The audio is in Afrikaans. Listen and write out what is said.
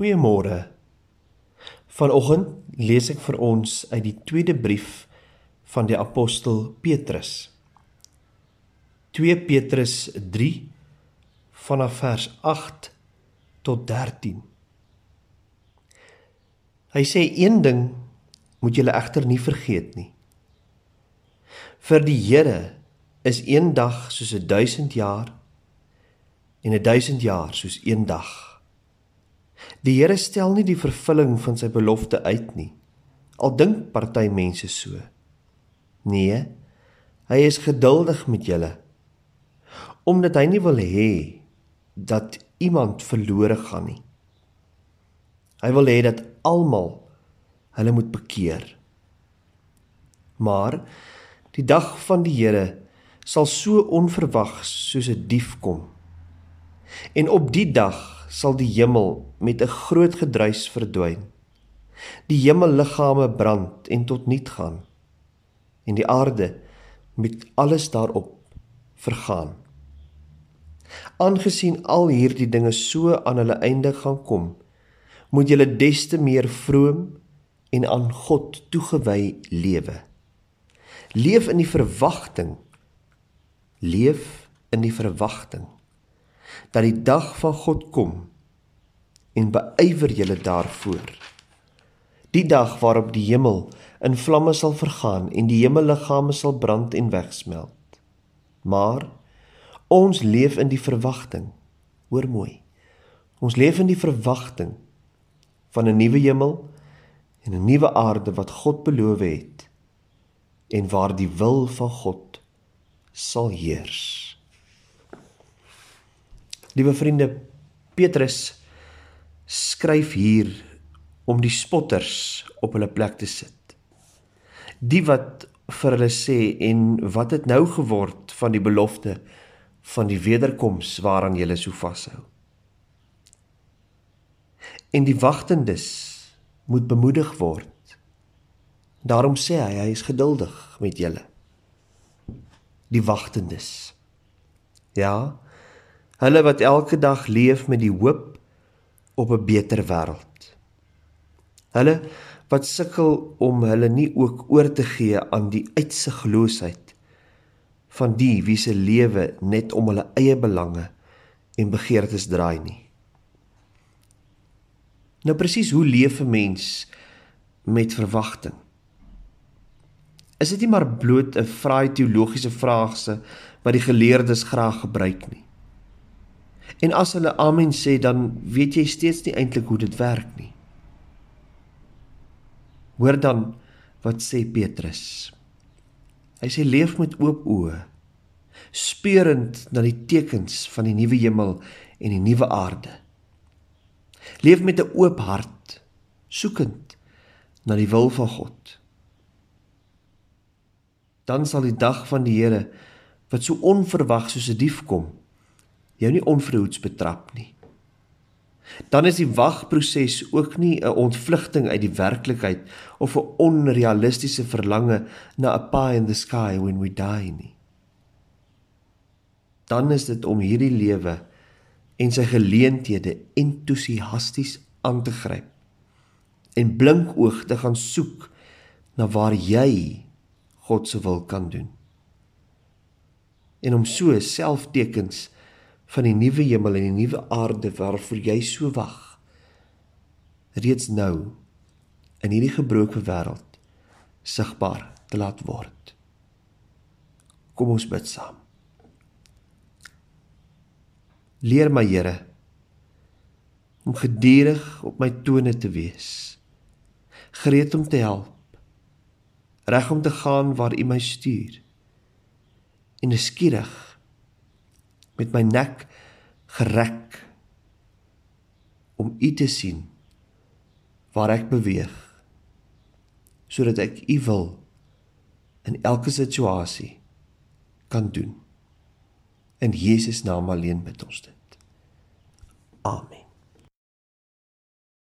Goeiemôre. Vanoggend lees ek vir ons uit die tweede brief van die apostel Petrus. 2 Petrus 3 vanaf vers 8 tot 13. Hy sê een ding moet julle egter nie vergeet nie. Vir die Here is een dag soos 'n 1000 jaar en 'n 1000 jaar soos een dag. Die Here stel nie die vervulling van sy belofte uit nie. Al dink party mense so. Nee, hy is geduldig met julle omdat hy nie wil hê dat iemand verlore gaan nie. Hy wil hê dat almal hulle moet bekeer. Maar die dag van die Here sal so onverwags soos 'n dief kom. En op die dag sal die hemel met 'n groot gedruis verdwyn. Die hemelliggame brand en tot niet gaan en die aarde met alles daarop vergaan. Aangesien al hierdie dinge so aan hulle einde gaan kom, moet julle des te meer vroom en aan God toegewy lewe. Leef in die verwagting. Leef in die verwagting dat die dag van God kom en beywer julle daarvoor. Die dag waarop die hemel in vlamme sal vergaan en die hemelliggame sal brand en wegsmelt. Maar ons leef in die verwagting. Hoor mooi. Ons leef in die verwagting van 'n nuwe hemel en 'n nuwe aarde wat God beloof het en waar die wil van God sal heers. Liewe vriende, Petrus skryf hier om die spotters op hulle plek te sit. Die wat vir hulle sê en wat het nou geword van die belofte van die wederkoms waaraan julle so vashou. En die wagtendes moet bemoedig word. Daarom sê hy hy is geduldig met julle. Die wagtendes. Ja, Hulle wat elke dag leef met die hoop op 'n beter wêreld. Hulle wat sukkel om hulle nie ook oor te gee aan die uitsigloosheid van die wie se lewe net om hulle eie belange en begeertes draai nie. Nou presies hoe leef 'n mens met verwagting? Is dit nie maar bloot 'n fraai teologiese vraagse wat die geleerdes graag gebruik nie? En as hulle amen sê, dan weet jy steeds nie eintlik hoe dit werk nie. Hoor dan wat sê Petrus. Hy sê leef met oop oë, speurend na die tekens van die nuwe hemel en die nuwe aarde. Leef met 'n oop hart, soekend na die wil van God. Dan sal die dag van die Here wat so onverwags soos 'n dief kom, jou nie onverhoeds betrap nie. Dan is die wagproses ook nie 'n ontvlugting uit die werklikheid of 'n onrealistiese verlange na 'n pie in the sky when we die nie. Dan is dit om hierdie lewe en sy geleenthede entoesiasties aan te gryp en blinkoog te gaan soek na waar jy God se wil kan doen. En om so selftekens van die nuwe hemel en die nuwe aarde waarvoor jy so wag reeds nou in hierdie gebroke wêreld sigbaar te laat word. Kom ons bid saam. Leer my Here om geduldig op my tone te wees. Gereed om te help. Reg om te gaan waar U my stuur. En skieurig met my nek gerek om u te sien waar ek beweeg sodat ek u wil in elke situasie kan doen. In Jesus naam alleen bid ons dit. Amen